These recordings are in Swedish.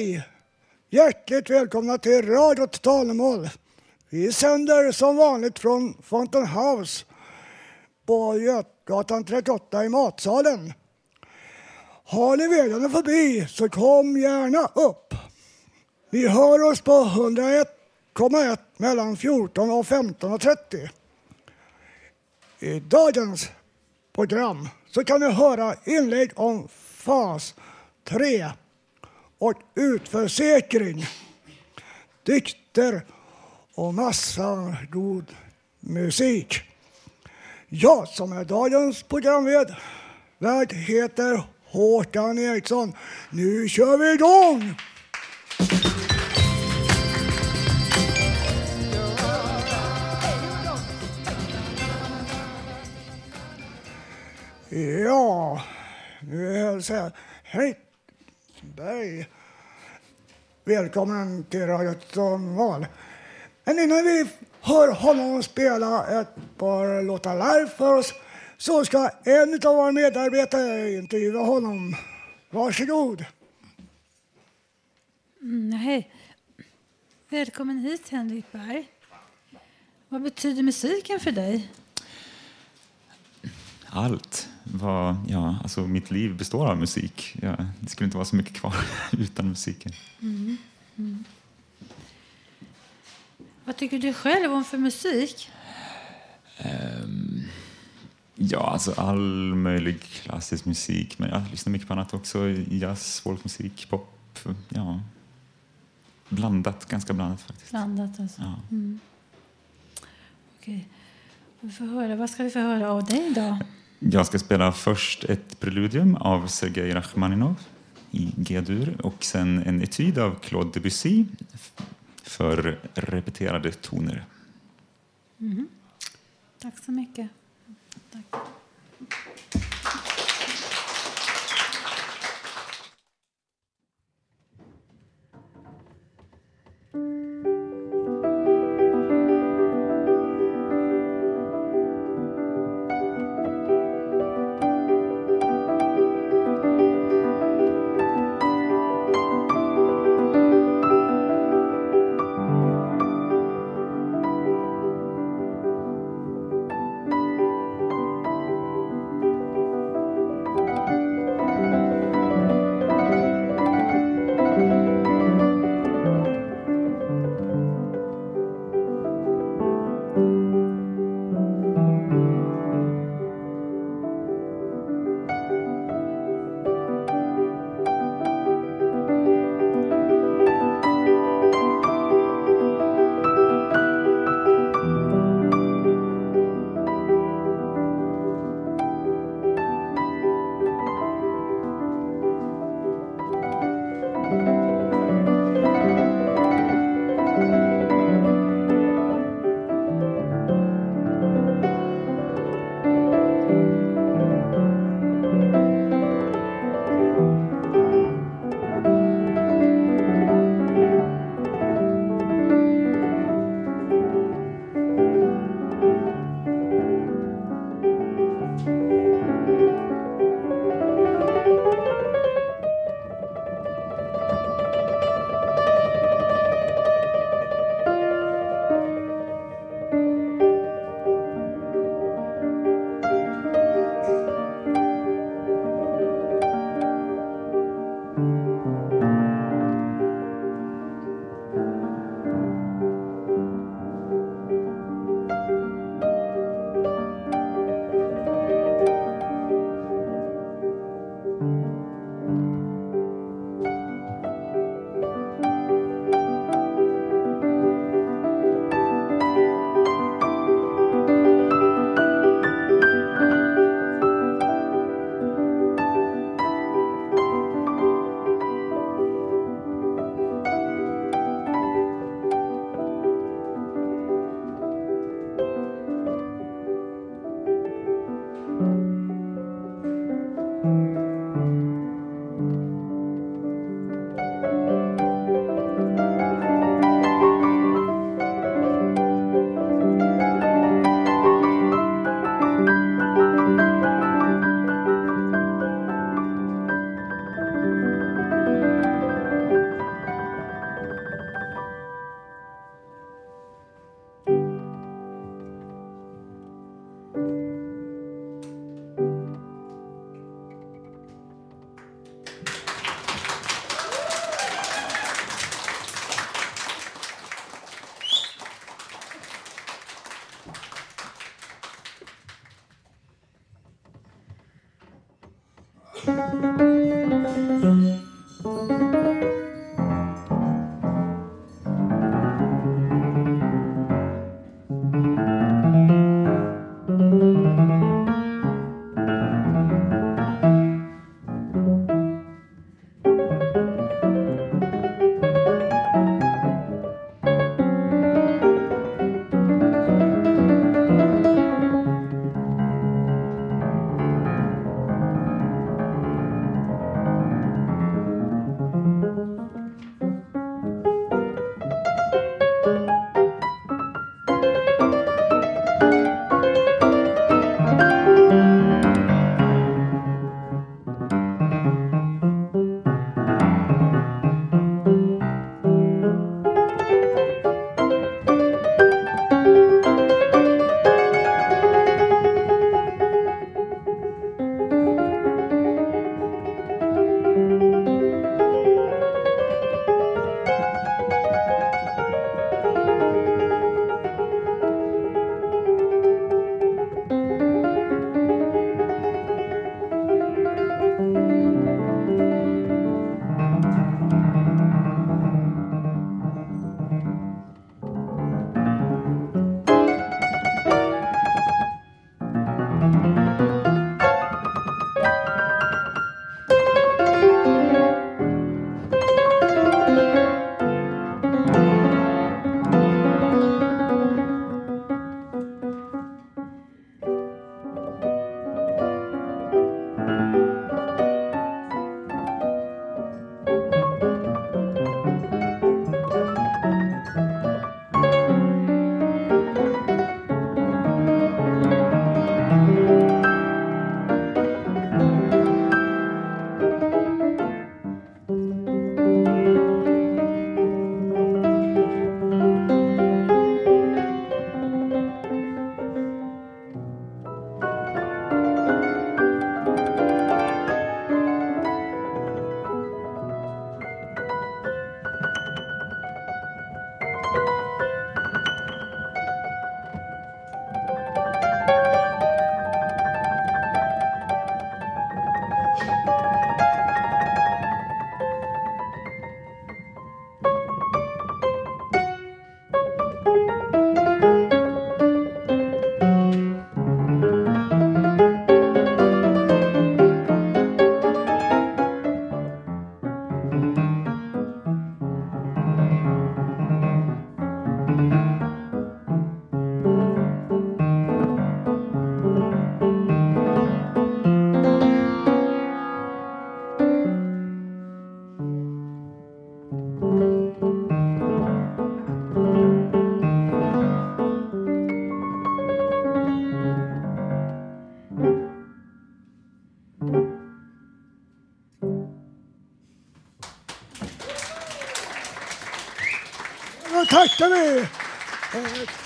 Hej! Hjärtligt välkomna till Radio Total Vi sänder som vanligt från Fountain House på Götgatan 38 i matsalen. Har ni vägarna förbi så kom gärna upp. Vi hör oss på 101,1 mellan 14 och 15.30. I dagens program så kan ni höra inlägg om fas 3 och utförsäkring, dikter och massa god musik. Jag som är dagens programvärd heter Håkan Eriksson. Nu kör vi igång! Ja, nu hälsar jag hej Berg. Välkommen till Radio Normal. Men innan vi hör honom spela ett par låtar live för oss så ska en av våra medarbetare intervjua honom. Varsågod. Mm, hej. Välkommen hit, Henrik Berg. Vad betyder musiken för dig? Allt. Vad, ja, alltså mitt liv består av musik. Ja, det skulle inte vara så mycket kvar utan musiken. Mm. Mm. Vad tycker du själv om för musik? Um, ja, alltså all möjlig klassisk musik. Men jag lyssnar mycket på annat också. Jazz, folkmusik, pop. Ja. Blandat, ganska blandat faktiskt. Blandat alltså. Ja. Mm. Okej. Vi får höra. Vad ska vi få höra av dig idag? Jag ska spela först ett preludium av Sergej Rachmaninov i G-dur och sen en etyd av Claude Debussy för repeterade toner. Mm. Tack så mycket. Tack. Thank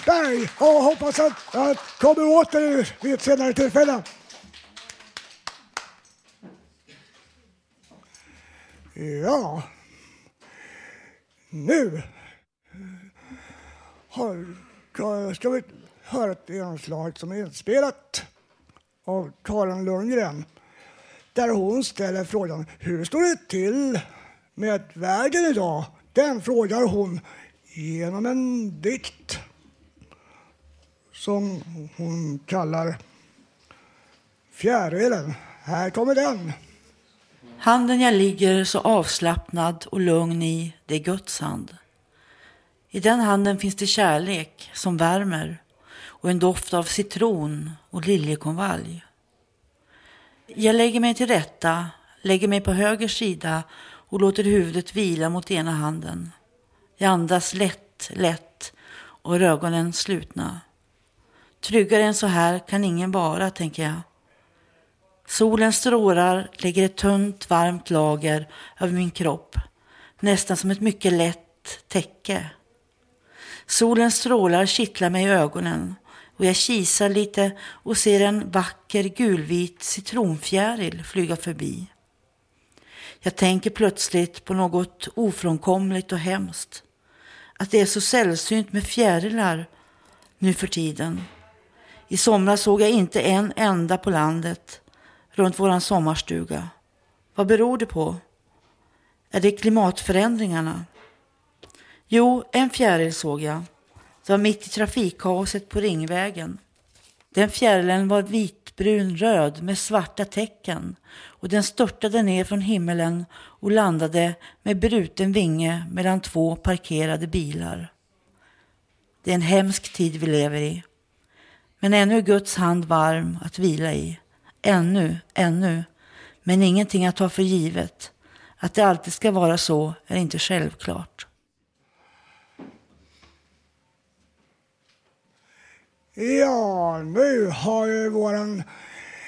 Berg och hoppas att jag kommer åter vid ett senare tillfälle. Ja, nu har, ska vi höra ett inslag som är inspelat av Karin Lundgren där hon ställer frågan hur står det till med världen idag? Den frågar hon genom en dikt som hon kallar Fjärilen. Här kommer den. Handen jag ligger så avslappnad och lugn i, det är Guds hand. I den handen finns det kärlek som värmer och en doft av citron och liljekonvalj. Jag lägger mig till rätta, lägger mig på höger sida och låter huvudet vila mot ena handen. Jag andas lätt, lätt och har ögonen slutna. Tryggare än så här kan ingen vara, tänker jag. Solens strålar lägger ett tunt, varmt lager över min kropp, nästan som ett mycket lätt täcke. Solens strålar kittlar mig i ögonen och jag kisar lite och ser en vacker gulvit citronfjäril flyga förbi. Jag tänker plötsligt på något ofrånkomligt och hemskt. Att det är så sällsynt med fjärilar nu för tiden. I somras såg jag inte en enda på landet runt våran sommarstuga. Vad beror det på? Är det klimatförändringarna? Jo, en fjäril såg jag. Det var mitt i trafikkaoset på Ringvägen. Den fjärilen var vitbrun röd med svarta tecken och den störtade ner från himmelen och landade med bruten vinge mellan två parkerade bilar. Det är en hemsk tid vi lever i. Men ännu är Guds hand varm att vila i. Ännu, ännu. Men ingenting att ta för givet. Att det alltid ska vara så är inte självklart. Ja, nu har ju våran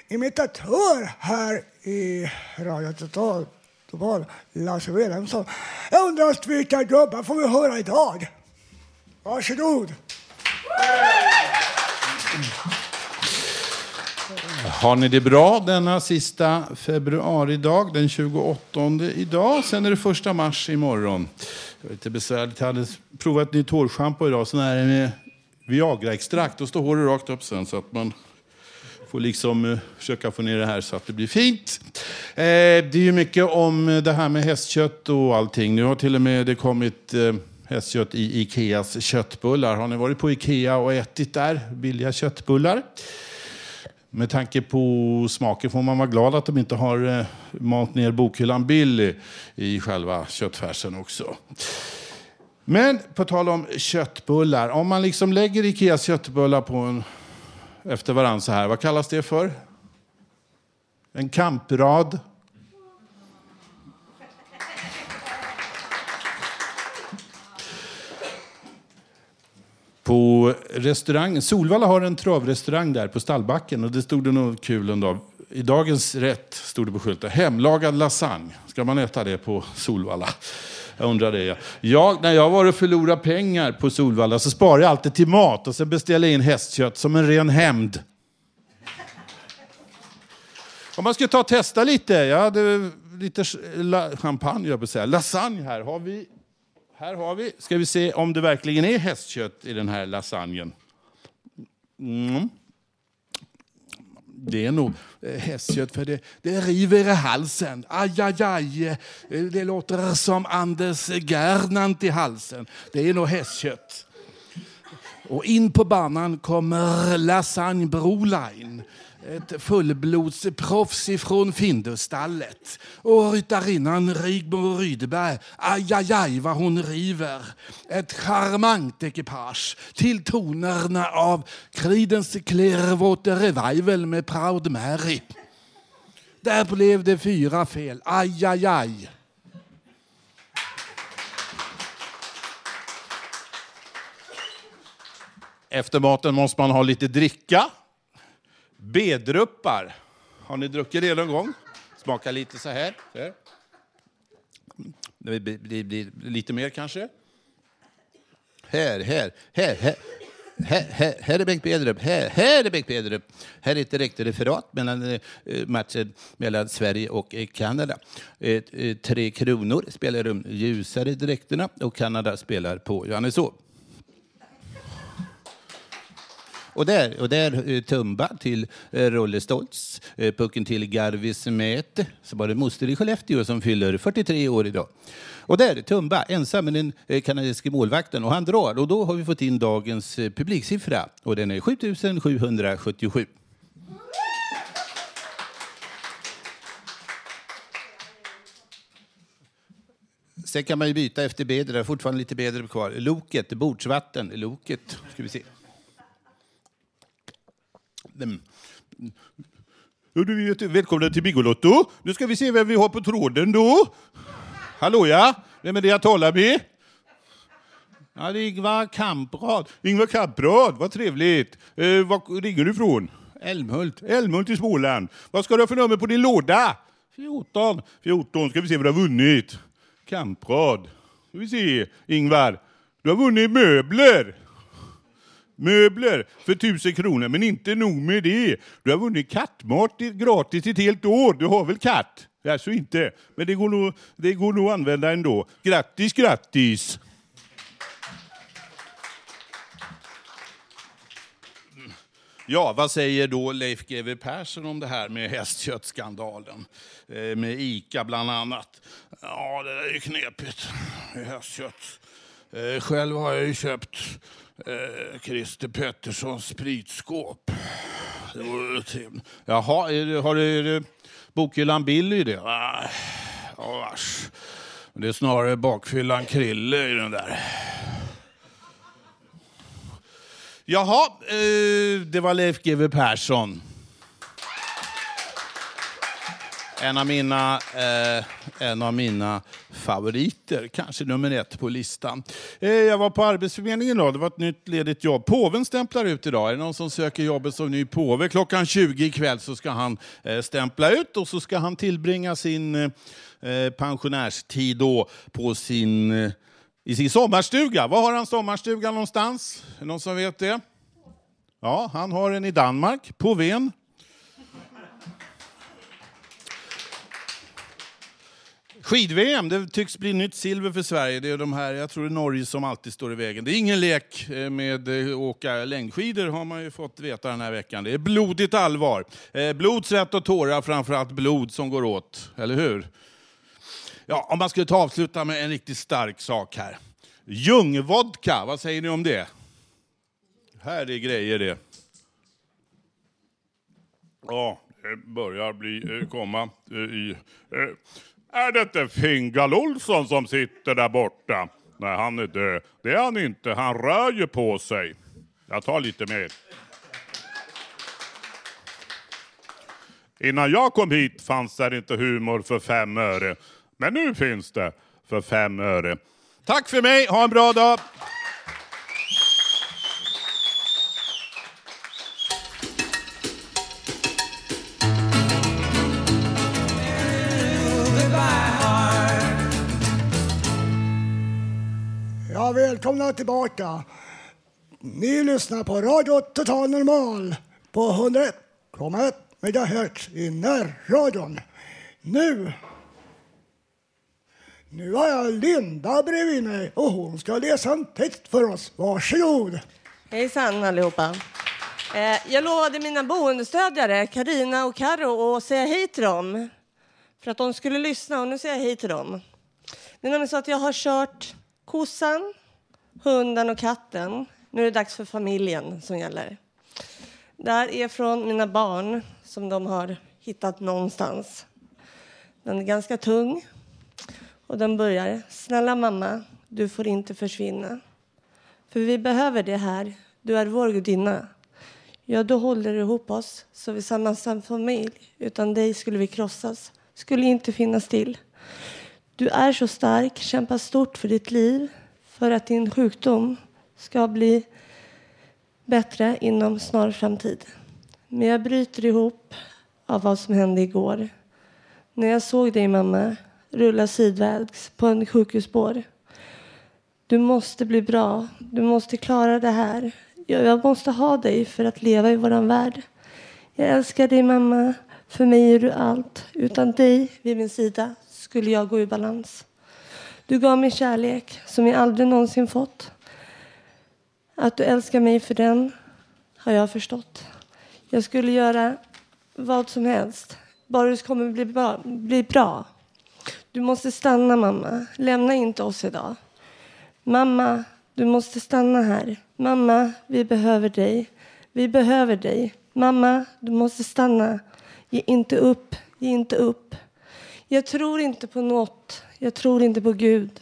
imitatör här i Radio Total, Total Lasse Wilhelmsson. Jag undrar vilka gubbar får vi höra idag? Varsågod. Har ni det bra denna sista februaridag, den 28 idag? Sen är det första mars imorgon. Det var lite besvärligt. Jag hade provat ett nytt hårschampo idag, sån här med Viagra-extrakt. Då står håret rakt upp sen så att man får liksom eh, försöka få ner det här så att det blir fint. Eh, det är ju mycket om eh, det här med hästkött och allting. Nu har till och med det kommit eh, hästkött i Ikeas köttbullar. Har ni varit på Ikea och ätit där? Billiga köttbullar. Med tanke på smaken får man vara glad att de inte har eh, malt ner bokhyllan Billy i själva köttfärsen också. Men på tal om köttbullar. Om man liksom lägger Ikeas köttbullar på en, efter varandra så här. Vad kallas det för? En kamprad. På restaurangen, Solvalla har en travrestaurang där på Stallbacken och det stod det något kul en dag. I dagens rätt stod det på skylten, hemlagad lasagne. Ska man äta det på Solvalla? Jag undrar det. Jag, när jag var och förlorade pengar på Solvalla så sparade jag alltid till mat och sen beställde jag in hästkött som en ren hämnd. Om man ska ta och testa lite. Jag hade lite champagne, jag säga. Lasagne här har vi. Här har vi. Ska vi se om det verkligen är hästkött i den här lasagnen. Mm. Det är nog eh, hästkött, för det, det river i halsen. Aj, aj, aj. Eh, det låter som Anders Gernandt i halsen. Det är nog hästkött. Och in på banan kommer Lasagne Broline ett fullblodsproffs ifrån Findusstallet. Och ryttarinnan Rigmor Rydberg, aj, aj, aj vad hon river. Ett charmant ekipage till tonerna av Creedence Clearwater Revival med Proud Mary. Där blev det fyra fel, aj, aj, aj. Efter maten måste man ha lite dricka. Bedruppar. Har ni druckit det någon gång? Smaka lite så här. Så här. Det blir, blir, blir lite mer kanske. Här, här, här, här. Här, här, här är Bengt Bedrup. Här, här är Bengt Bedrup. Här är ett direkt referat mellan eh, matchen mellan Sverige och eh, Kanada. Eh, eh tre Kronor spelar de ljusare dräkterna och Kanada spelar på Johanneshov. Och där, och där eh, Tumba till eh, Rolle Stoltz, eh, pucken till Garvis Mäte, så var det moster i Skellefteå som fyller 43 år idag. Och där Tumba, ensam med den kanadensiske målvakten, och han drar. Och då har vi fått in dagens publiksiffra, och den är 7777. Sen kan man ju byta efter bedre, fortfarande lite bedre kvar. Loket, bordsvatten, loket, ska vi se. Ja, du vet, välkomna till Bingolotto. Nu ska vi se vem vi har på tråden då. Hallå ja, vem är det jag talar med? Ja, det är Ingvar Kamprad. Ingvar Kamprad, vad trevligt. Eh, var ringer du ifrån? Älmhult. Älmhult i Småland. Vad ska du ha för nummer på din låda? 14. 14, ska vi se vad du har vunnit. Kamprad. Ska vi se, Ingvar. Du har vunnit möbler möbler för tusen kronor, men inte nog med det. Du har vunnit kattmat gratis ett helt år. Du har väl katt? Alltså inte, men det går nog, det går nog att använda ändå. Grattis, grattis! Ja, vad säger då Leif GW Persson om det här med hästköttskandalen? Eh, med ICA bland annat. Ja, det där är ju knepigt med hästkött. Eh, själv har jag ju köpt eh, Christer Petterssons spritskåp. Det vore trevligt. Jaha, är det, har du, är det bokhyllan Billy i det? Ah, ja, vars. Det är snarare bakfyllan Krille i den där. Jaha, eh, det var Leif GW Persson. En av mina, eh, en av mina favoriter, kanske nummer ett på listan. Eh, jag var på Arbetsförmedlingen idag, det var ett nytt ledigt jobb. Påven stämplar ut idag. Är det någon som söker jobbet som ny påve? Klockan 20 ikväll så ska han eh, stämpla ut och så ska han tillbringa sin eh, eh, pensionärstid då på sin eh, i sin sommarstuga. Var har han sommarstugan någonstans? Är det någon som vet det? Ja, han har den i Danmark, på Ven. Skid-VM, det tycks bli nytt silver för Sverige. Det är de här, jag tror det är Norge som alltid står i vägen. Det är ingen lek eh, med att åka längdskidor har man ju fått veta den här veckan. Det är blodigt allvar. Eh, blod, svett och tårar, framförallt blod som går åt. Eller hur? Ja, om man skulle ta avsluta med en riktigt stark sak här. Ljungvodka, vad säger ni om det? Här är grejer det. Ja, det börjar bli, komma i... Är det inte Fingal Olsson som sitter där borta? Nej, han är död. Det är han inte, han rör ju på sig. Jag tar lite mer. Innan jag kom hit fanns det inte humor för fem öre. Men nu finns det för fem öre. Tack för mig, ha en bra dag! Välkomna tillbaka. Ni lyssnar på Radio Total Normal på 101,1 MHz i närradion. Nu nu har jag Linda bredvid mig och hon ska läsa en text för oss. Varsågod. Hejsan allihopa. Eh, jag lovade mina boendestödjare, Karina och Karo, att säga hej till dem. För att de skulle lyssna och nu säger jag hej till dem. Det är nämligen så att jag har kört kossan, hunden och katten. Nu är det dags för familjen som gäller. Det här är från mina barn som de har hittat någonstans. Den är ganska tung och den börjar. Snälla mamma, du får inte försvinna. För vi behöver det här. Du är vår gudinna. Ja, du håller ihop oss så vi samlas som familj. Utan dig skulle vi krossas. Skulle inte finnas till. Du är så stark, kämpa stort för ditt liv. För att din sjukdom ska bli bättre inom snar framtid. Men jag bryter ihop av vad som hände igår. När jag såg dig mamma rulla sidvägs på en sjukhusspår. Du måste bli bra. Du måste klara det här. Jag måste ha dig för att leva i våran värld. Jag älskar dig mamma. För mig är du allt. Utan dig vid min sida skulle jag gå ur balans. Du gav mig kärlek som jag aldrig någonsin fått. Att du älskar mig för den har jag förstått. Jag skulle göra vad som helst. Bara det kommer bli bra. Bli bra. Du måste stanna, mamma. Lämna inte oss idag. Mamma, du måste stanna här. Mamma, vi behöver dig. Vi behöver dig. Mamma, du måste stanna. Ge inte upp. Ge inte upp. Jag tror inte på något. Jag tror inte på Gud.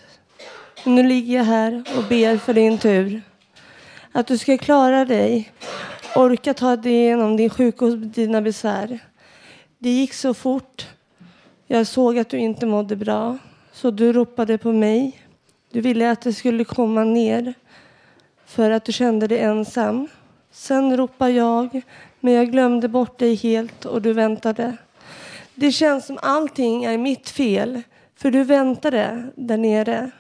Nu ligger jag här och ber för din tur. Att du ska klara dig. Orka ta dig igenom din sjukdom och dina besvär. Det gick så fort. Jag såg att du inte mådde bra, så du ropade på mig. Du ville att det skulle komma ner för att du kände dig ensam. Sen ropade jag, men jag glömde bort dig helt och du väntade. Det känns som allting är mitt fel, för du väntade där nere.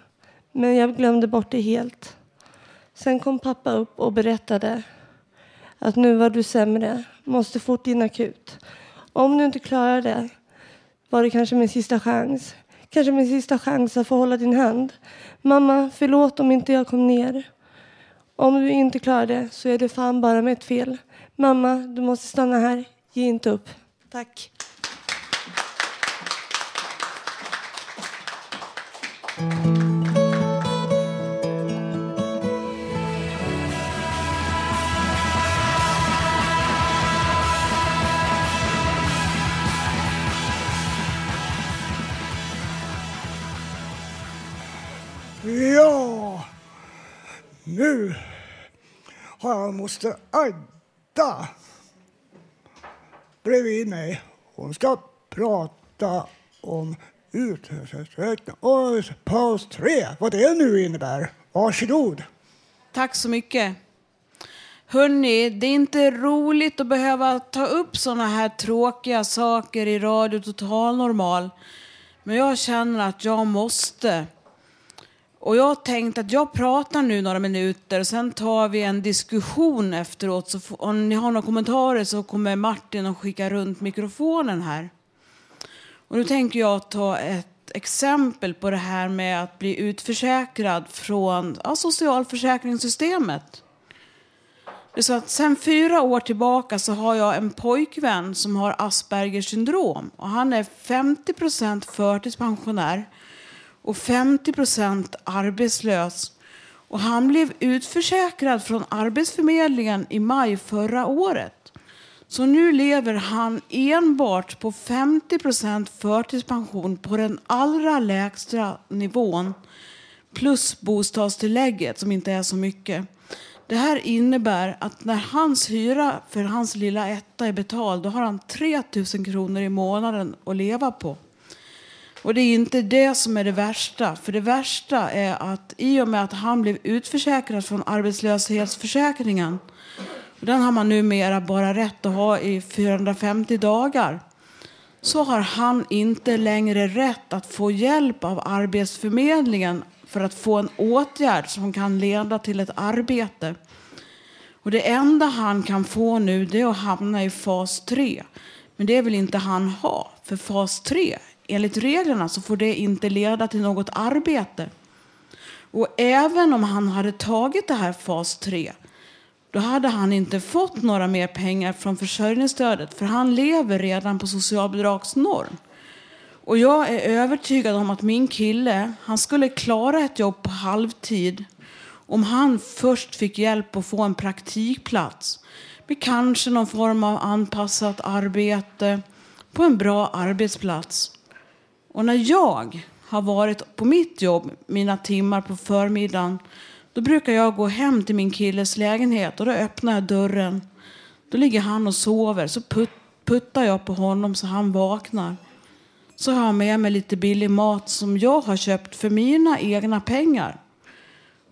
Men jag glömde bort det helt. Sen kom pappa upp och berättade att nu var du sämre, måste fort in akut. Om du inte klarar det var det kanske min sista chans. Kanske min sista chans att få hålla din hand. Mamma, förlåt om inte jag kom ner. Om du inte klarar det så är det fan bara mitt fel. Mamma, du måste stanna här. Ge inte upp. Tack. Ja, nu har jag moster Agda bredvid mig. Hon ska prata om utrustning och paus tre, vad det nu innebär. Varsågod. Tack så mycket. Hörni, det är inte roligt att behöva ta upp sådana här tråkiga saker i Radio Total Normal. Men jag känner att jag måste. Och jag tänkte att jag pratar nu några minuter och sen tar vi en diskussion efteråt. Så om ni har några kommentarer så kommer Martin att skicka runt mikrofonen här. Och nu tänker jag ta ett exempel på det här med att bli utförsäkrad från ja, socialförsäkringssystemet. Det är så att sen fyra år tillbaka så har jag en pojkvän som har Aspergers syndrom. Och han är 50 procent förtidspensionär och 50 procent arbetslös. Och han blev utförsäkrad från Arbetsförmedlingen i maj förra året. Så nu lever han enbart på 50% förtidspension på den allra lägsta nivån plus bostadstillägget som inte är så mycket. Det här innebär att när hans hyra för hans lilla etta är betald då har han 3 000 kronor i månaden att leva på. Och det är inte det som är det värsta. För det värsta är att i och med att han blev utförsäkrad från arbetslöshetsförsäkringen den har man numera bara rätt att ha i 450 dagar. Så har han inte längre rätt att få hjälp av Arbetsförmedlingen för att få en åtgärd som kan leda till ett arbete. Och det enda han kan få nu det är att hamna i fas 3. Men det vill inte han ha. För fas 3, enligt reglerna, så får det inte leda till något arbete. Och även om han hade tagit det här fas 3 då hade han inte fått några mer pengar från försörjningsstödet för han lever redan på socialbidragsnorm. Och jag är övertygad om att min kille, han skulle klara ett jobb på halvtid om han först fick hjälp att få en praktikplats med kanske någon form av anpassat arbete på en bra arbetsplats. Och när jag har varit på mitt jobb mina timmar på förmiddagen då brukar jag gå hem till min killes lägenhet och då öppnar jag dörren. Då ligger han och sover. Så put, puttar jag på honom så han vaknar. Så har jag med mig lite billig mat som jag har köpt för mina egna pengar.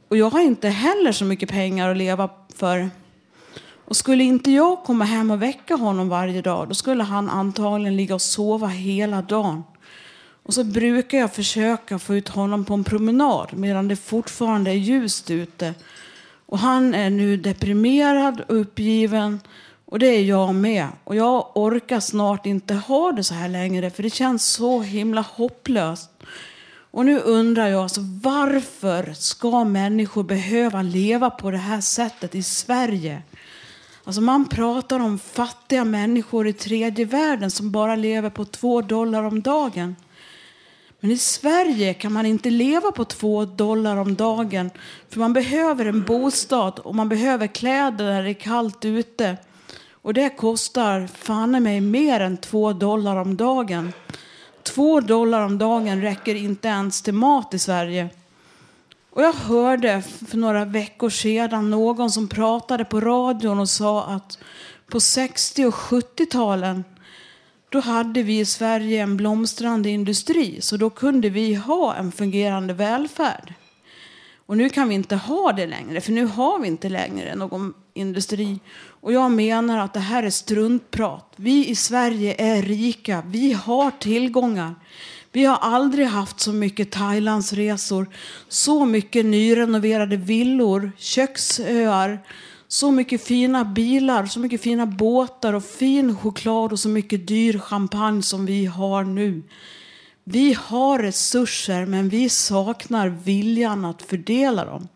Och jag har inte heller så mycket pengar att leva för. Och skulle inte jag komma hem och väcka honom varje dag då skulle han antagligen ligga och sova hela dagen. Och så brukar jag försöka få ut honom på en promenad medan det fortfarande är ljust ute. Och han är nu deprimerad och uppgiven och det är jag med. Och jag orkar snart inte ha det så här längre för det känns så himla hopplöst. Och nu undrar jag alltså, varför ska människor behöva leva på det här sättet i Sverige? Alltså man pratar om fattiga människor i tredje världen som bara lever på två dollar om dagen. Men i Sverige kan man inte leva på två dollar om dagen för man behöver en bostad och man behöver kläder när det är kallt ute. Och det kostar fan mig mer än två dollar om dagen. Två dollar om dagen räcker inte ens till mat i Sverige. Och jag hörde för några veckor sedan någon som pratade på radion och sa att på 60 och 70-talen då hade vi i Sverige en blomstrande industri så då kunde vi ha en fungerande välfärd. Och nu kan vi inte ha det längre, för nu har vi inte längre någon industri. Och jag menar att det här är struntprat. Vi i Sverige är rika, vi har tillgångar. Vi har aldrig haft så mycket Thailandsresor, så mycket nyrenoverade villor, köksöar, så mycket fina bilar, så mycket fina båtar och fin choklad och så mycket dyr champagne som vi har nu. Vi har resurser men vi saknar viljan att fördela dem.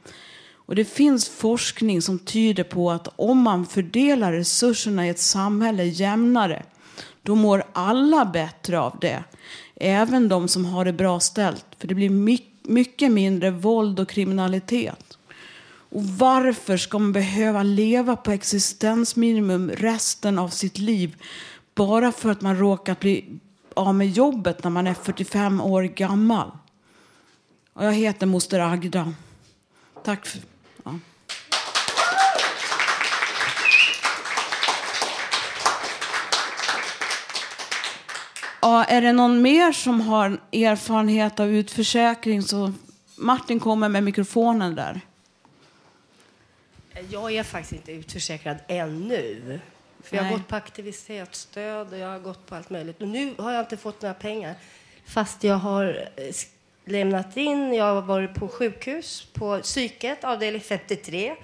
Och det finns forskning som tyder på att om man fördelar resurserna i ett samhälle jämnare, då mår alla bättre av det. Även de som har det bra ställt. För det blir mycket mindre våld och kriminalitet. Och varför ska man behöva leva på existensminimum resten av sitt liv bara för att man råkat bli av med jobbet när man är 45 år gammal? Och jag heter moster Agda. Tack för... Ja. Ja, är det någon mer som har erfarenhet av utförsäkring så Martin kommer med mikrofonen där. Jag är faktiskt inte utförsäkrad ännu. För jag har gått på aktivitetsstöd och jag har gått på allt möjligt. Och nu har jag inte fått några pengar. Fast jag har eh, lämnat in, jag har varit på sjukhus, på psyket, avdelning 53.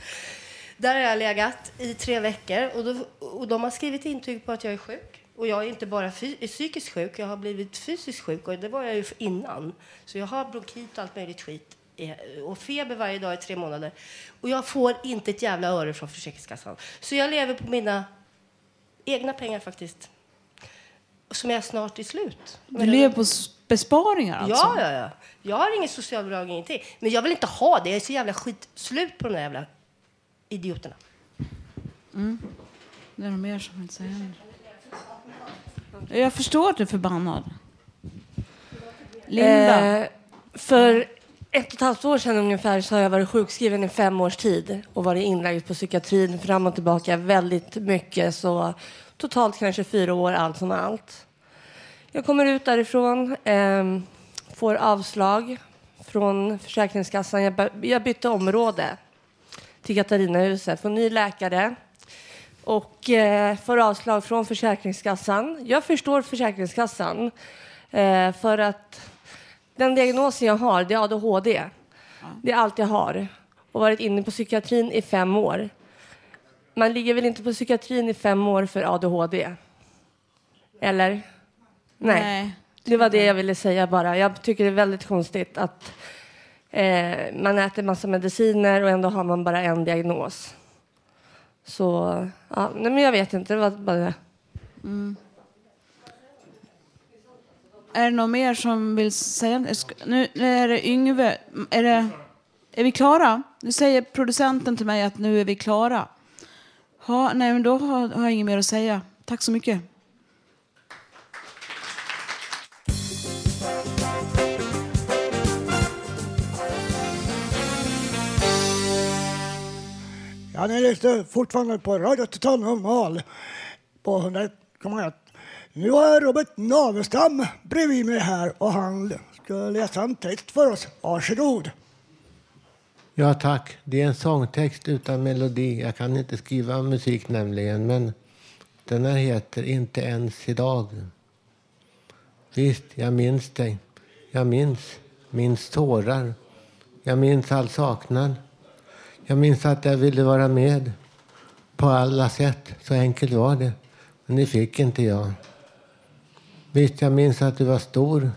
Där har jag legat i tre veckor och, då, och de har skrivit intyg på att jag är sjuk. Och jag är inte bara psykiskt sjuk, jag har blivit fysiskt sjuk och det var jag ju innan. Så jag har bronkit och allt möjligt skit och feber varje dag i tre månader. Och jag får inte ett jävla öre från Försäkringskassan. Så jag lever på mina egna pengar faktiskt. Som är snart i slut. Du lever på besparingar alltså? Ja, ja, ja. Jag har inget socialbidrag, ingenting. Men jag vill inte ha det. Jag är så jävla skit slut på de där jävla idioterna. Mm. Det är nog mer som vill säga Jag förstår att du är förbannad. Linda? Eh, för ett och ett halvt år sedan ungefär så har jag varit sjukskriven i fem års tid och varit inlagd på psykiatrin fram och tillbaka väldigt mycket. Så totalt kanske fyra år allt som allt. Jag kommer ut därifrån, eh, får avslag från Försäkringskassan. Jag, jag bytte område till Katarinahuset, får ny läkare och eh, får avslag från Försäkringskassan. Jag förstår Försäkringskassan eh, för att den diagnosen jag har, det är ADHD. Det är allt jag har. Och varit inne på psykiatrin i fem år. Man ligger väl inte på psykiatrin i fem år för ADHD? Eller? Nej. Nej. Det var det jag ville säga bara. Jag tycker det är väldigt konstigt att eh, man äter massa mediciner och ändå har man bara en diagnos. Så, ja, nej men jag vet inte. Det var bara det. Mm. Är det någon mer som vill säga? Nu, nu är det Yngve. Är, det, är vi klara? Nu säger producenten till mig att nu är vi klara. Ha, nej, men då har, har jag inget mer att säga. Tack så mycket. Ja, ni lyssnar fortfarande på Radio Total Normal på 101,1 nu har jag Robert Navestam bredvid mig här och han ska läsa en text för oss. Varsågod. Ja tack. Det är en sångtext utan melodi. Jag kan inte skriva musik nämligen, men den här heter Inte ens idag. Visst, jag minns dig. Jag minns, minns tårar. Jag minns all saknad. Jag minns att jag ville vara med på alla sätt. Så enkelt var det. Men det fick inte jag. Visst, jag minns att du var stor.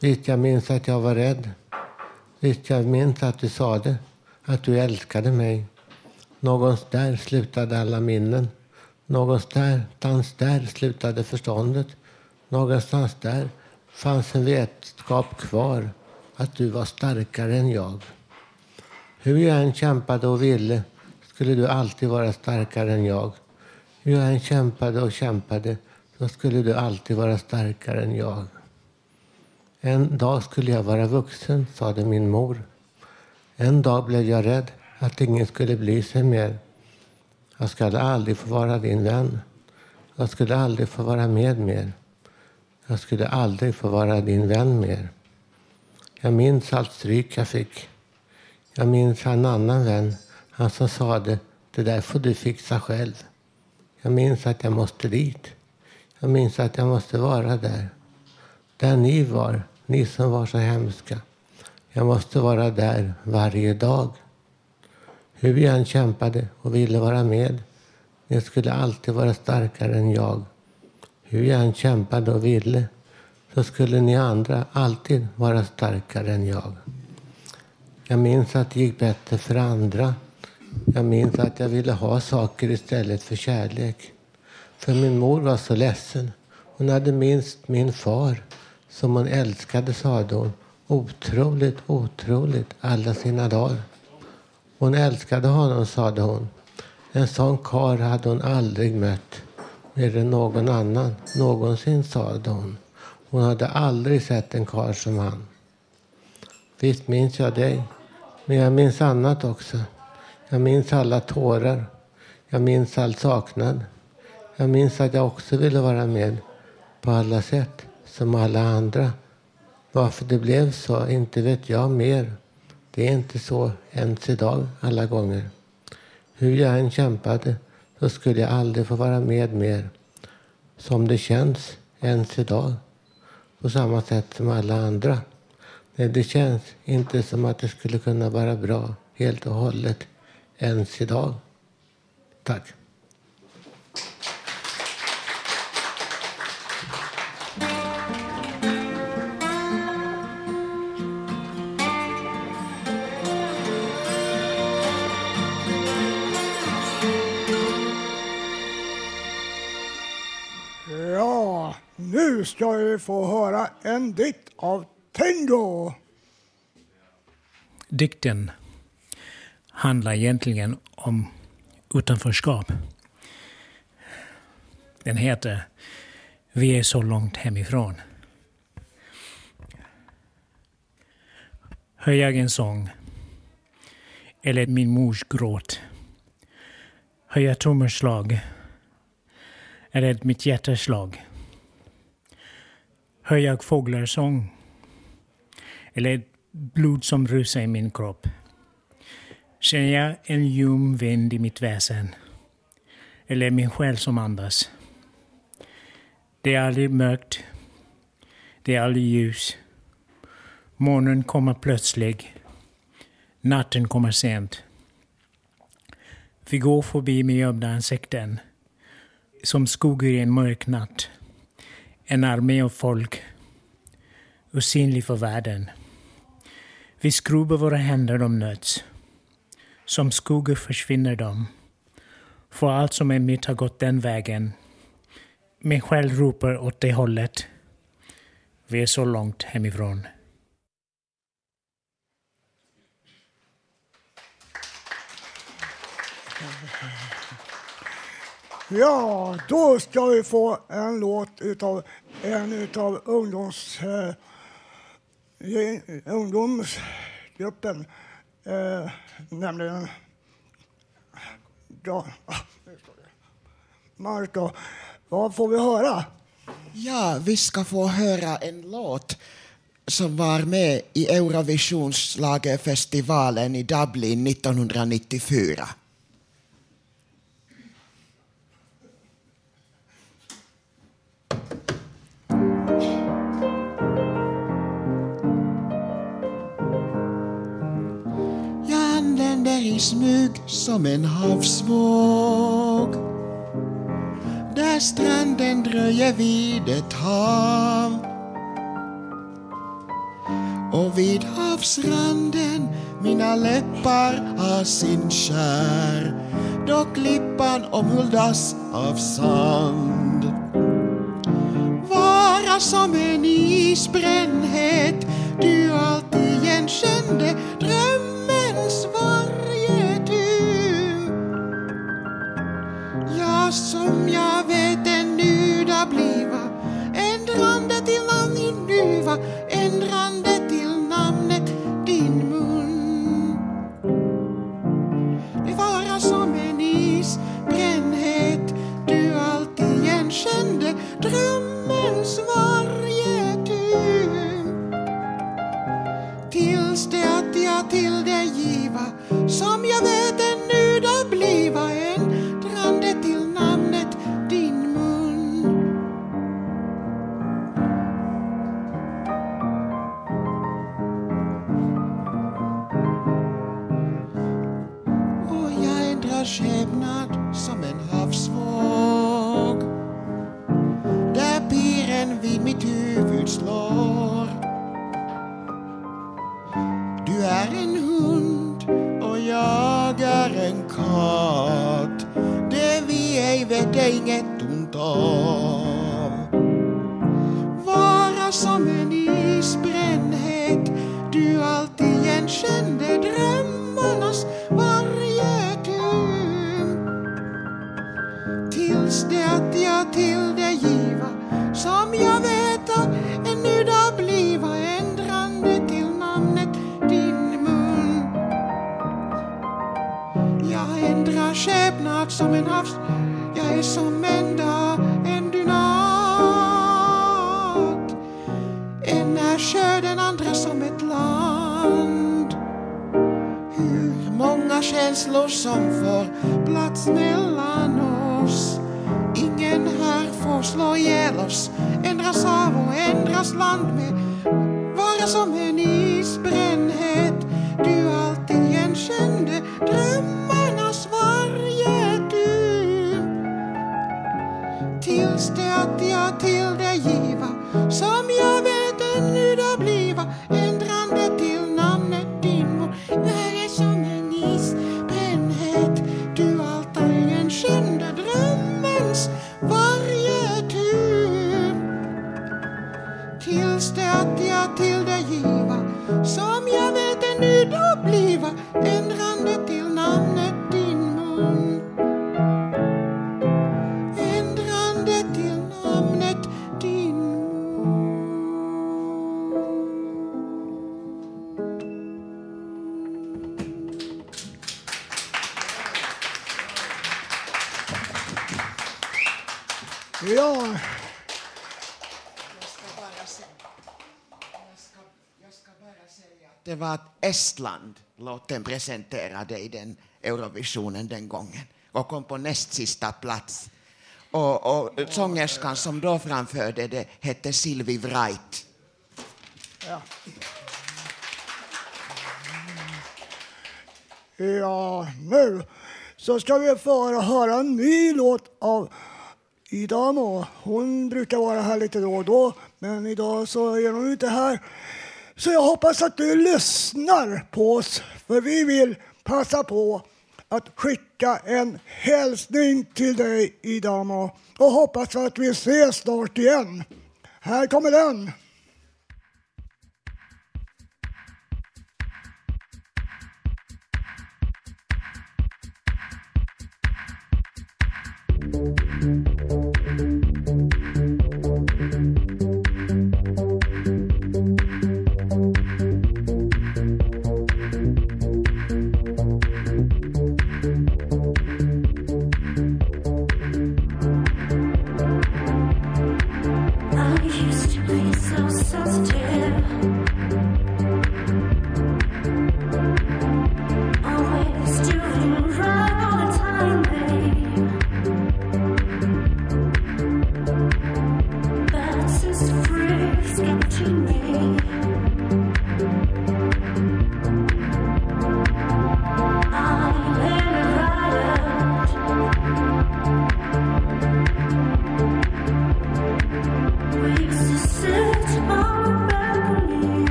Visst, jag minns att jag var rädd. Visst, jag minns att du sade att du älskade mig. Någonstans där slutade alla minnen. Någonstans där slutade förståndet. Någonstans där fanns en vetskap kvar att du var starkare än jag. Hur jag än kämpade och ville skulle du alltid vara starkare än jag. Hur jag än kämpade och kämpade då skulle du alltid vara starkare än jag. En dag skulle jag vara vuxen, sade min mor. En dag blev jag rädd att ingen skulle bli sig mer. Jag skulle aldrig få vara din vän. Jag skulle aldrig få vara med mer. Jag skulle aldrig få vara din vän mer. Jag minns allt stryk jag fick. Jag minns en annan vän, han som sade det där får du fixa själv. Jag minns att jag måste dit. Jag minns att jag måste vara där. Där ni var, ni som var så hemska. Jag måste vara där varje dag. Hur jag än kämpade och ville vara med. Ni skulle alltid vara starkare än jag. Hur jag än kämpade och ville så skulle ni andra alltid vara starkare än jag. Jag minns att det gick bättre för andra. Jag minns att jag ville ha saker istället för kärlek. För min mor var så ledsen. Hon hade minst min far, som hon älskade, sade hon, otroligt, otroligt alla sina dagar. Hon älskade honom, sade hon. En sån kar hade hon aldrig mött mer än någon annan någonsin, sade hon. Hon hade aldrig sett en kar som han. Visst minns jag dig, men jag minns annat också. Jag minns alla tårar. Jag minns all saknad. Jag minns att jag också ville vara med på alla sätt, som alla andra. Varför det blev så, inte vet jag mer. Det är inte så ens idag alla gånger. Hur jag än kämpade så skulle jag aldrig få vara med mer. Som det känns ens idag. På samma sätt som alla andra. Nej, det känns inte som att det skulle kunna vara bra helt och hållet ens idag. Tack. Ska vi få höra en dikt av Tengo. Dikten handlar egentligen om utanförskap. Den heter Vi är så långt hemifrån. Hör jag en sång eller min mors gråt? Hör jag trummerslag eller mitt hjärtas slag? Hör jag fåglarsång eller blod som rusar i min kropp? Känner jag en ljum vind i mitt väsen? Eller min själ som andas? Det är aldrig mörkt. Det är aldrig ljus. Månen kommer plötsligt. Natten kommer sent. Vi går förbi med gömda ansikten. Som skuggor i en mörk natt. En armé av folk. Osynlig för världen. Vi skrubbar våra händer om nöds. Som skuggor försvinner de. För allt som är mitt har gått den vägen. Min själ ropar åt det hållet. Vi är så långt hemifrån. Ja, då ska vi få en låt utav en utav ungdoms, eh, ungdomsgruppen. Eh, nämligen... Ja. Ah, Marco, vad får vi höra? Ja, vi ska få höra en låt som var med i Eurovisionsschlagerfestivalen i Dublin 1994. I smyg som en havsvåg där stranden dröjer vid ett hav. Och vid havsranden mina läppar har sin kär då klippan omhuldas av sand. Vara som en isbrännhet du alltid igenkände drömmens som jag vet ännu da bliva ändrande till namn din nuva ändrande till namnet din mun. Det vara som en isbrännhet du alltid igenkände drömmens varje tur. Tills det att jag till dig giva som jag vet Det vi ej kaat. Devi inget ont av Vara som en isbrännhet, du alltid igenkände drömmarnas varje tymp. Tills det att jag till som en havs, jag är som en dag, en dynat. En är sjö, den andra som ett land. Hur många känslor som får plats mellan oss. Ingen här får slå ihjäl oss, ändras av och ändras land med. Vara som en det att Det var att Estland låten presenterade i den Eurovisionen den gången och kom på näst sista plats. Och, och sångerskan som då framförde det hette Sylvie Wright. ja. Ja, nu så ska vi få höra en ny låt av Idag Må. Hon brukar vara här lite då och då, men idag så är hon inte här. Så jag hoppas att du lyssnar på oss, för vi vill passa på att skicka en hälsning till dig, idag Och hoppas att vi ses snart igen. Här kommer den.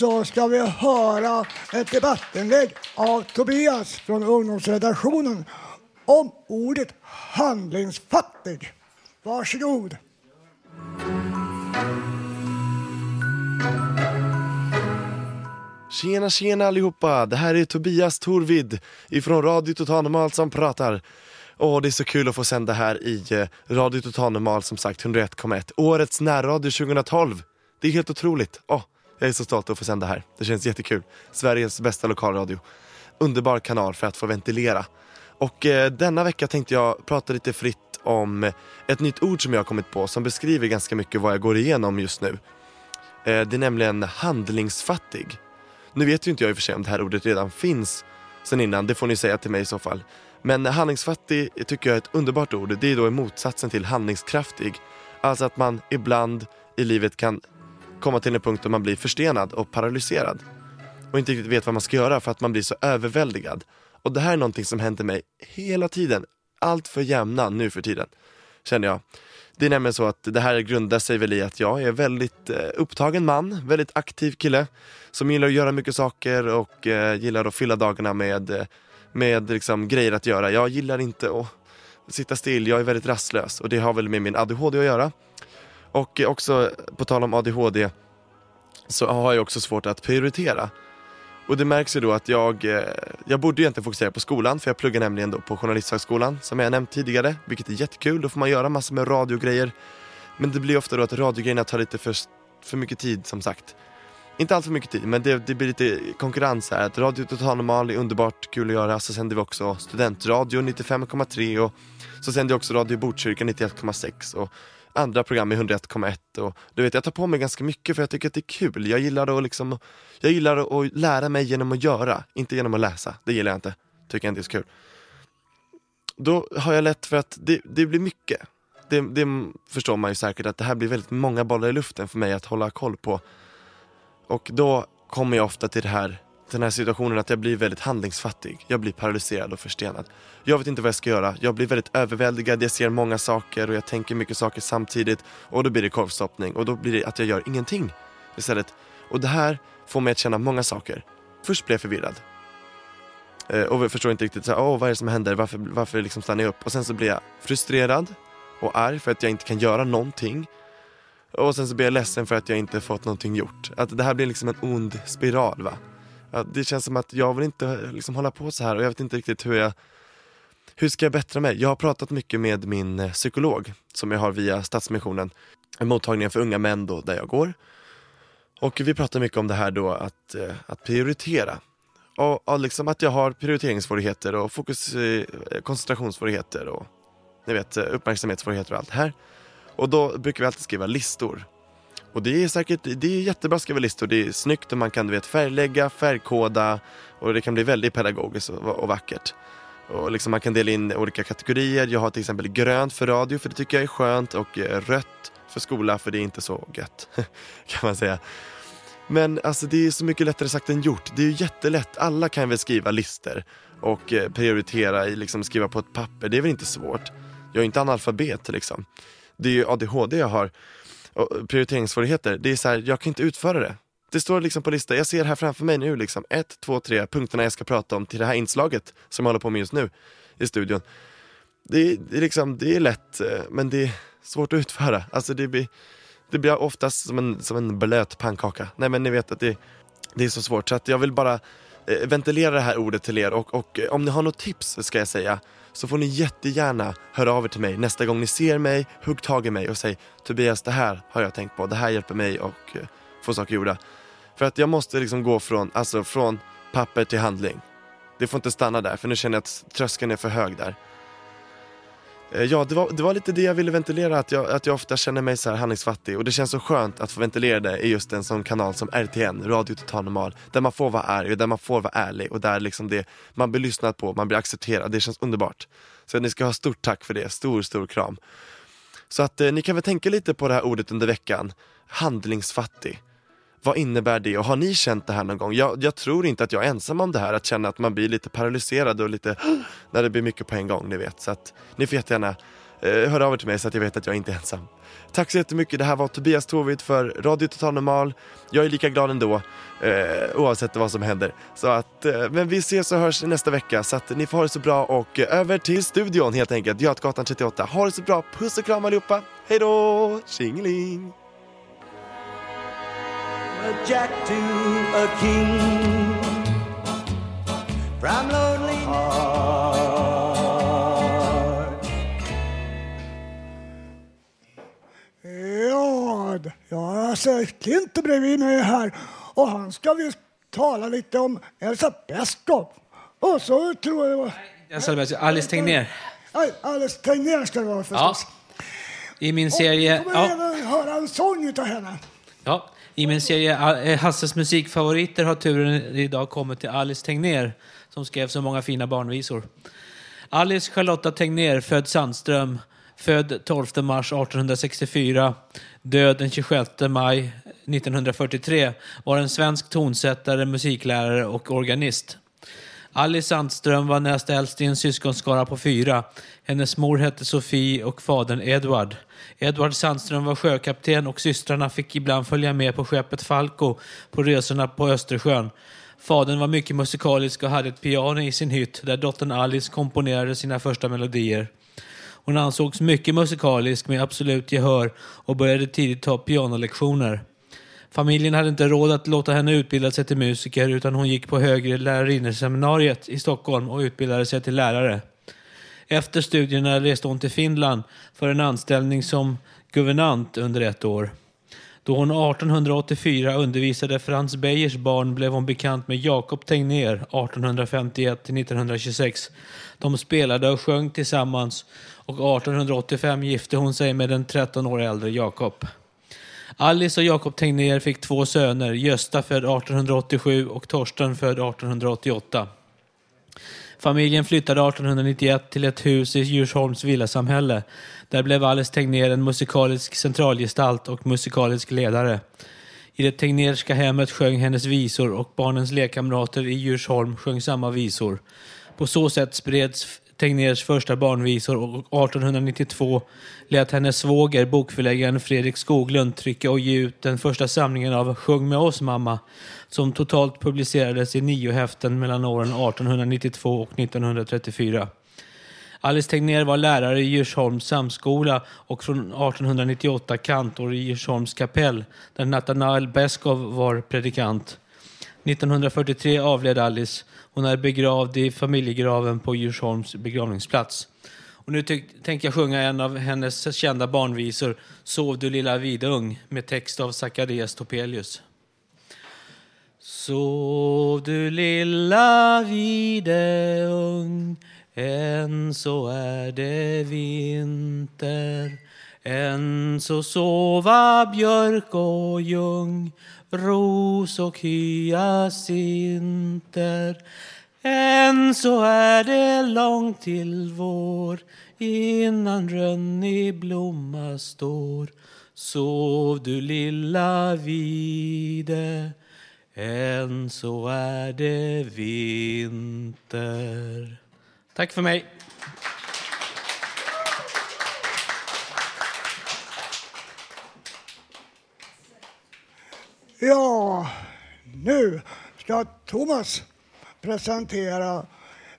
Så ska vi höra ett debattinlägg av Tobias från ungdomsredaktionen om ordet handlingsfattig. Varsågod. Tjena tjena allihopa, det här är Tobias Torvid ifrån Radio Total Normal som pratar. Åh, det är så kul att få sända här i eh, Radio Total Normal som sagt 101,1. Årets närradio 2012. Det är helt otroligt. Åh, jag är så stolt att få sända här. Det känns jättekul. Sveriges bästa lokalradio. Underbar kanal för att få ventilera. Och eh, denna vecka tänkte jag prata lite fritt om ett nytt ord som jag har kommit på som beskriver ganska mycket vad jag går igenom just nu. Eh, det är nämligen handlingsfattig. Nu vet ju inte jag i och för sig om det här ordet redan finns sen innan, det får ni säga till mig i så fall. Men handlingsfattig tycker jag är ett underbart ord. Det är då motsatsen till handlingskraftig. Alltså att man ibland i livet kan komma till en punkt då man blir förstenad och paralyserad. Och inte riktigt vet vad man ska göra för att man blir så överväldigad. Och det här är någonting som händer mig hela tiden. Allt för jämna nu för tiden. Känner jag. Det är nämligen så att det här grundar sig väl i att jag är väldigt eh, upptagen man, väldigt aktiv kille. Som gillar att göra mycket saker och eh, gillar att fylla dagarna med, eh, med liksom, grejer att göra. Jag gillar inte att sitta still, jag är väldigt rastlös och det har väl med min ADHD att göra. Och också på tal om ADHD så har jag också svårt att prioritera. Och det märks ju då att jag, eh, jag borde egentligen fokusera på skolan för jag pluggar nämligen då på Journalisthögskolan som jag nämnt tidigare, vilket är jättekul. Då får man göra massor med radiogrejer. Men det blir ofta då att radiogrejerna tar lite för, för mycket tid som sagt. Inte allt för mycket tid, men det, det blir lite konkurrens här. Att Radio Total Normal är underbart kul att göra. Så sänder vi också studentradio 95,3 och så sänder jag också Radio Botkyrka 91,6 och andra program i 101,1 och du vet jag tar på mig ganska mycket för jag tycker att det är kul. Jag gillar att liksom, jag gillar att lära mig genom att göra, inte genom att läsa. Det gillar jag inte. Tycker jag inte är så kul. Då har jag lätt för att det, det blir mycket. Det, det förstår man ju säkert att det här blir väldigt många bollar i luften för mig att hålla koll på. Och då kommer jag ofta till det här, den här situationen att jag blir väldigt handlingsfattig. Jag blir paralyserad och förstenad. Jag vet inte vad jag ska göra. Jag blir väldigt överväldigad, jag ser många saker och jag tänker mycket saker samtidigt. Och då blir det korvstoppning och då blir det att jag gör ingenting istället. Och det här får mig att känna många saker. Först blir jag förvirrad. Eh, och förstår inte riktigt, så här, vad är det som händer, varför, varför liksom stannar jag upp? Och sen så blir jag frustrerad och arg för att jag inte kan göra någonting. Och sen så blir jag ledsen för att jag inte fått någonting gjort. Att det här blir liksom en ond spiral va. Det känns som att jag vill inte liksom hålla på så här och jag vet inte riktigt hur jag hur ska jag bättra mig? Jag har pratat mycket med min eh, psykolog som jag har via Stadsmissionen, mottagningen för unga män då, där jag går. Och vi pratar mycket om det här då att, eh, att prioritera. Och, och liksom att jag har prioriteringssvårigheter och fokus, eh, koncentrationssvårigheter och ni vet, uppmärksamhetssvårigheter och allt det här. Och då brukar vi alltid skriva listor. Och det är säkert, det är jättebra att skriva listor, det är snyggt och man kan du vet färglägga, färgkoda och det kan bli väldigt pedagogiskt och, och vackert. Och liksom man kan dela in olika kategorier. Jag har till exempel grönt för radio för det tycker jag är skönt och eh, rött för skola för det är inte så gött. kan man säga. Men alltså det är så mycket lättare sagt än gjort. Det är ju jättelätt. Alla kan väl skriva listor och eh, prioritera i liksom skriva på ett papper. Det är väl inte svårt. Jag är inte analfabet liksom. Det är ju ADHD jag har. Och prioriteringssvårigheter. Det är så här, jag kan inte utföra det. Det står liksom på listan, jag ser här framför mig nu liksom, ett, två, tre punkterna jag ska prata om till det här inslaget som jag håller på med just nu i studion. Det är, det är liksom, det är lätt eh, men det är svårt att utföra. Alltså det blir, det blir oftast som en, som en blöt pannkaka. Nej men ni vet att det, det är så svårt så att jag vill bara eh, ventilera det här ordet till er och, och eh, om ni har något tips ska jag säga så får ni jättegärna höra av er till mig nästa gång ni ser mig, hugg tag i mig och säg Tobias det här har jag tänkt på, det här hjälper mig och eh, få saker gjorda. För att jag måste liksom gå från, alltså från papper till handling. Det får inte stanna där för nu känner jag att tröskeln är för hög där. Eh, ja, det var, det var lite det jag ville ventilera, att jag, att jag ofta känner mig så här handlingsfattig och det känns så skönt att få ventilera det i just en sån kanal som RTN, Radio Total Normal, där man får vara arg och där man får vara ärlig och där liksom det, man blir lyssnad på, man blir accepterad, det känns underbart. Så ni ska ha stort tack för det, stor, stor kram. Så att eh, ni kan väl tänka lite på det här ordet under veckan, handlingsfattig. Vad innebär det och har ni känt det här någon gång? Jag, jag tror inte att jag är ensam om det här, att känna att man blir lite paralyserad och lite när det blir mycket på en gång, ni vet. Så att ni får jättegärna eh, höra av er till mig så att jag vet att jag inte är ensam. Tack så jättemycket. Det här var Tobias Tovit för Radio Total Normal. Jag är lika glad ändå eh, oavsett vad som händer. Så att, eh, men vi ses och hörs nästa vecka så att ni får ha det så bra och eh, över till studion helt enkelt. Götgatan 38. Ha det så bra. Puss och kram allihopa. Hej då! Tjingeling! A jack to a king from lonely heart. Ja, jag har sett Klint bredvid mig här och han ska visst tala lite om Elsa Beskow. Och så tror jag det var... Elsa Beskow, Alice Tegnér. Nej, Alice Tegnér ska det vara Ja. förstås. I min serie... Och kommer Ja. även höra en sång utav henne. Ja, i min serie eh, Hasses musikfavoriter har turen idag kommit till Alice Tegnér som skrev så många fina barnvisor. Alice Charlotta Tegnér, född Sandström, född 12 mars 1864, död den 26 maj 1943, var en svensk tonsättare, musiklärare och organist. Alice Sandström var näst äldst i en syskonskara på fyra. Hennes mor hette Sofie och fadern Edward. Edward Sandström var sjökapten och systrarna fick ibland följa med på skeppet Falco på resorna på Östersjön. Fadern var mycket musikalisk och hade ett piano i sin hytt där dottern Alice komponerade sina första melodier. Hon ansågs mycket musikalisk med absolut gehör och började tidigt ta pianolektioner. Familjen hade inte råd att låta henne utbilda sig till musiker utan hon gick på högre lärarinneseminariet i Stockholm och utbildade sig till lärare. Efter studierna reste hon till Finland för en anställning som guvernant under ett år. Då hon 1884 undervisade Frans Beijers barn blev hon bekant med Jakob Tegnér 1851-1926. De spelade och sjöng tillsammans och 1885 gifte hon sig med den 13 år äldre Jakob. Alice och Jakob Tegnér fick två söner, Gösta född 1887 och Torsten född 1888. Familjen flyttade 1891 till ett hus i Djursholms villasamhälle. Där blev Alice Tegnér en musikalisk centralgestalt och musikalisk ledare. I det Tegnérska hemmet sjöng hennes visor och barnens lekkamrater i Djursholm sjöng samma visor. På så sätt spreds Tegnérs första barnvisor och 1892 lät hennes svåger, bokförläggaren Fredrik Skoglund, trycka och ge ut den första samlingen av Sjung med oss mamma, som totalt publicerades i nio häften mellan åren 1892 och 1934. Alice Tegnér var lärare i Djursholms samskola och från 1898 kantor i Djursholms kapell, där Nathanael Beskow var predikant. 1943 avled Alice. Hon är begravd i familjegraven på Djursholms begravningsplats. Och nu tänker jag sjunga en av hennes kända barnvisor, Sov du lilla vidung, med text av Zacharias Topelius. Sov du lilla videung, än så är det vinter. Än så sova björk och ljung, ros och hyacinter. Än så är det långt till vår innan rönn i blomma står. Sov du lilla vide, än så är det vinter. Tack för mig. Ja, nu ska Thomas presentera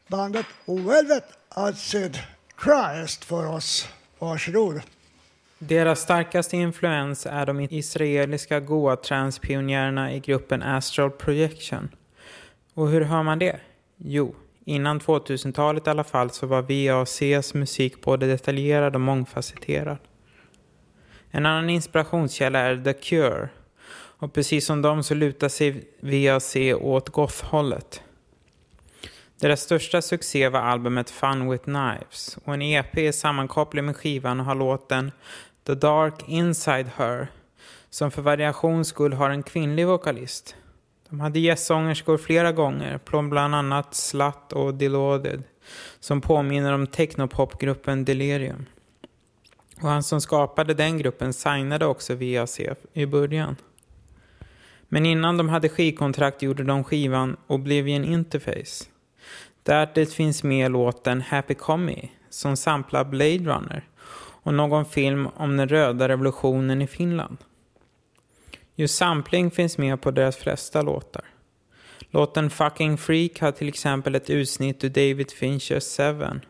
bandet Velvet Acid Christ för oss. Varsågod. Deras starkaste influens är de israeliska goa transpionjärerna i gruppen Astral Projection. Och hur hör man det? Jo, innan 2000-talet i alla fall så var VACs musik både detaljerad och mångfacetterad. En annan inspirationskälla är The Cure. Och precis som dem så lutar sig VAC åt goth-hållet. Deras största succé var albumet Fun with Knives och en EP är sammankopplad med skivan och har låten The Dark Inside Her som för variations skull har en kvinnlig vokalist. De hade gästsångerskor flera gånger, från bland annat Slut och Deloded som påminner om technopopgruppen Delirium. Och han som skapade den gruppen signade också VAC i början. Men innan de hade skivkontrakt gjorde de skivan Oblivion Interface. Där det finns med låten Happy Commie, som samplar Blade Runner och någon film om den röda revolutionen i Finland. Just sampling finns med på deras flesta låtar. Låten Fucking Freak har till exempel ett utsnitt ur David Finchers Seven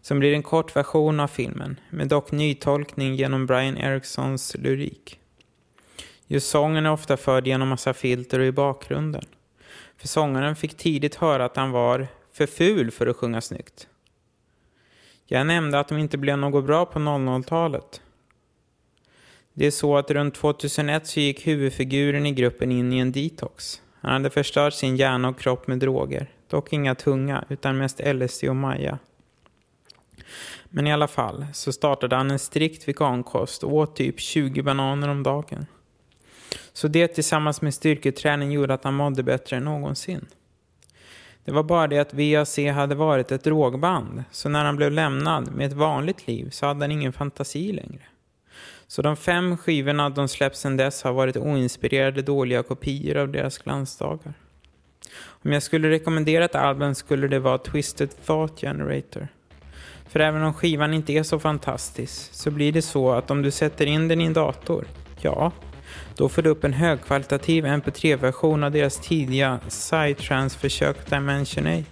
som blir en kort version av filmen, med dock nytolkning genom Brian Ericssons lyrik. Just sången är ofta förd genom massa filter och i bakgrunden. För sångaren fick tidigt höra att han var för ful för att sjunga snyggt. Jag nämnde att de inte blev något bra på 00-talet. Det är så att runt 2001 så gick huvudfiguren i gruppen in i en detox. Han hade förstört sin hjärna och kropp med droger. Dock inga tunga, utan mest LSD och Maja. Men i alla fall så startade han en strikt vegankost och åt typ 20 bananer om dagen. Så det tillsammans med styrketräning gjorde att han mådde bättre än någonsin. Det var bara det att VAC hade varit ett drogband, så när han blev lämnad med ett vanligt liv så hade han ingen fantasi längre. Så de fem skivorna de släppt sedan dess har varit oinspirerade dåliga kopior av deras glansdagar. Om jag skulle rekommendera ett album skulle det vara Twisted Thought Generator. För även om skivan inte är så fantastisk så blir det så att om du sätter in den i en dator, ja, då får du upp en högkvalitativ mp3-version av deras tidiga Psytrance-försök Dimension 8.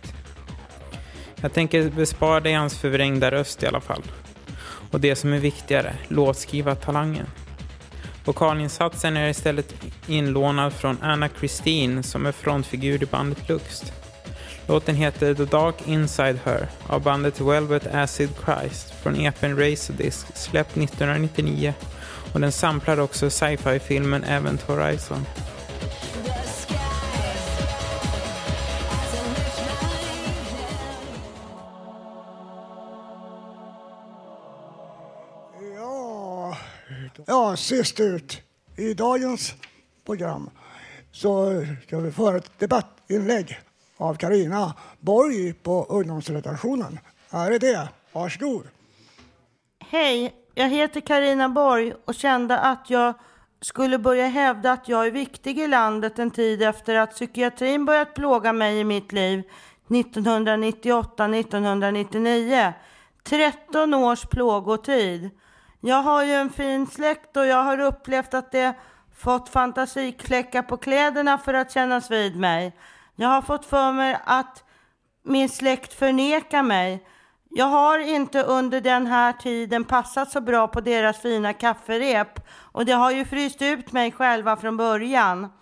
Jag tänker bespara dig hans förvrängda röst i alla fall. Och det som är viktigare, låtskrivartalangen. Vokalinsatsen är istället inlånad från Anna Christine som är frontfigur i bandet Luxt. Låten heter The Dark Inside Her av bandet Velvet Acid Christ från EPn Razordisk släppt 1999 och den samplar också sci-fi-filmen Event Horizon. Ja, ja, sist ut i dagens program så ska vi föra ett debattinlägg av Karina Borg på ungdomsredaktionen. Här är det. Varsågod. Hej, jag heter Karina Borg och kände att jag skulle börja hävda att jag är viktig i landet en tid efter att psykiatrin börjat plåga mig i mitt liv 1998-1999. 13 års plågotid. Jag har ju en fin släkt och jag har upplevt att det fått fantasikläckar på kläderna för att kännas vid mig. Jag har fått för mig att min släkt förnekar mig. Jag har inte under den här tiden passat så bra på deras fina kafferep och det har ju fryst ut mig själva från början.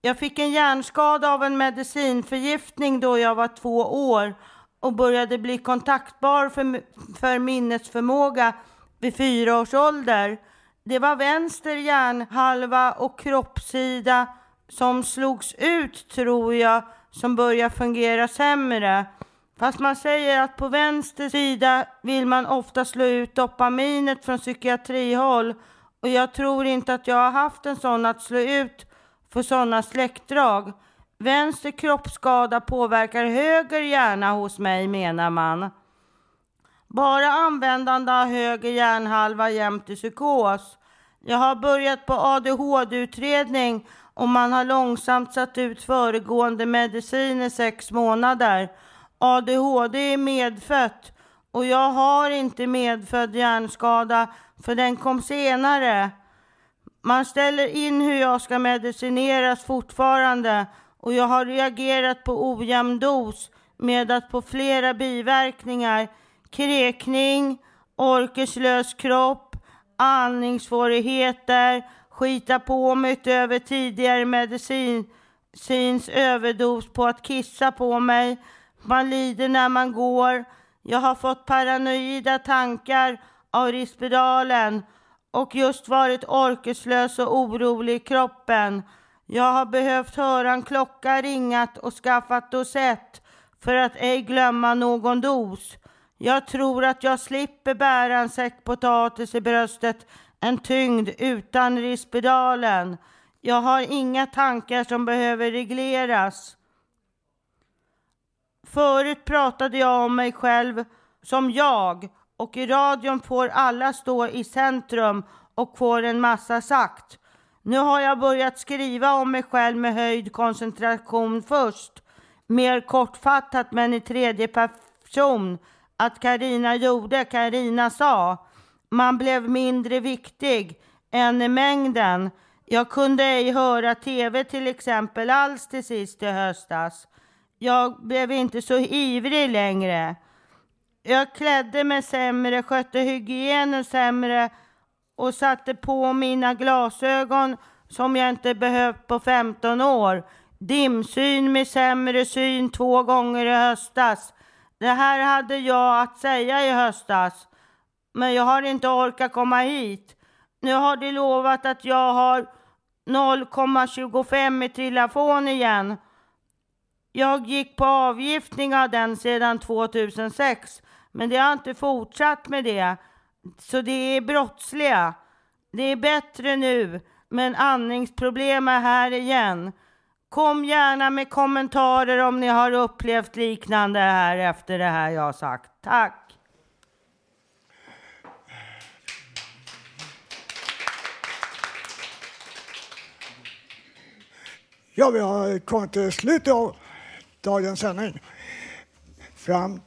Jag fick en hjärnskada av en medicinförgiftning då jag var två år och började bli kontaktbar för, för minnesförmåga vid fyra års ålder. Det var vänster hjärnhalva och kroppssida som slogs ut tror jag som började fungera sämre. Fast man säger att på vänster sida vill man ofta slå ut dopaminet från psykiatrihåll och jag tror inte att jag har haft en sån att slå ut för sådana släktdrag. Vänster kroppsskada påverkar höger hjärna hos mig menar man. Bara användande av höger hjärnhalva jämt i psykos. Jag har börjat på ADHD-utredning och man har långsamt satt ut föregående medicin i sex månader. ADHD är medfött och jag har inte medfödd hjärnskada för den kom senare. Man ställer in hur jag ska medicineras fortfarande och jag har reagerat på ojämn dos med att på flera biverkningar, kräkning, orkeslös kropp, andningssvårigheter, skita på mig utöver tidigare medicins överdos på att kissa på mig. Man lider när man går. Jag har fått paranoida tankar av rispedalen och just varit orkeslös och orolig i kroppen. Jag har behövt höra en klocka ringat och skaffat dosett för att ej glömma någon dos. Jag tror att jag slipper bära en säck potatis i bröstet, en tyngd utan rispedalen. Jag har inga tankar som behöver regleras. Förut pratade jag om mig själv som jag och i radion får alla stå i centrum och får en massa sagt. Nu har jag börjat skriva om mig själv med höjd koncentration först. Mer kortfattat men i tredje person. att Karina gjorde. Karina sa, man blev mindre viktig än i mängden. Jag kunde ej höra tv till exempel alls till sist i höstas. Jag blev inte så ivrig längre. Jag klädde mig sämre, skötte hygienen sämre och satte på mina glasögon som jag inte behövt på 15 år. Dimsyn med sämre syn två gånger i höstas. Det här hade jag att säga i höstas. Men jag har inte orkat komma hit. Nu har de lovat att jag har 0,25 i telefon igen. Jag gick på avgiftning av den sedan 2006, men det har inte fortsatt med det. Så det är brottsliga. Det är bättre nu, men andningsproblem är här igen. Kom gärna med kommentarer om ni har upplevt liknande här efter det här jag har sagt. Tack! Ja, vi har kommit till slutet av dagens sändning. Fram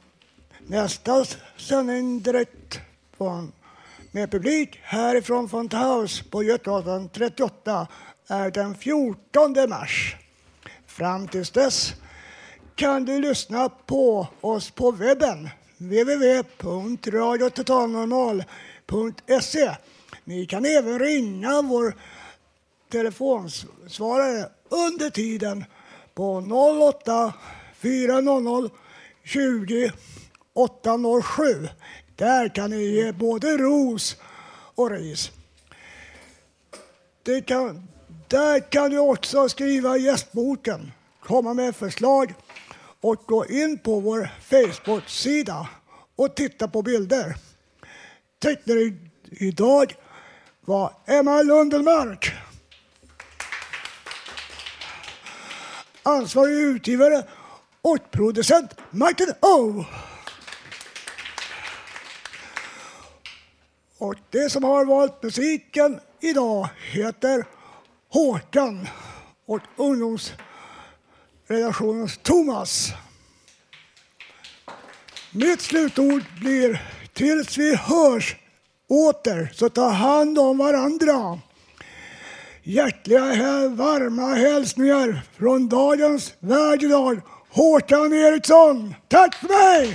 nästa sändning direkt från, med publik härifrån Fonthouse på Götgatan 38 är den 14 mars. Fram tills dess kan du lyssna på oss på webben www.radiototalnormal.se. Ni kan även ringa vår telefonsvarare under tiden på 08 400 20 807. Där kan ni ge både ros och ris. Det kan, där kan du också skriva i gästboken, komma med förslag och gå in på vår Facebook-sida och titta på bilder. Tecknare i- idag var Emma Lundelmark. Ansvarig utgivare och producent Martin O. Och det som har valt musiken idag heter Håkan och ungdomsredaktionens Thomas. Mitt slutord blir tills vi hörs åter, så ta hand om varandra. Hjärtliga varma hälsningar från dagens värld idag, Håkan Eriksson. Tack för mig!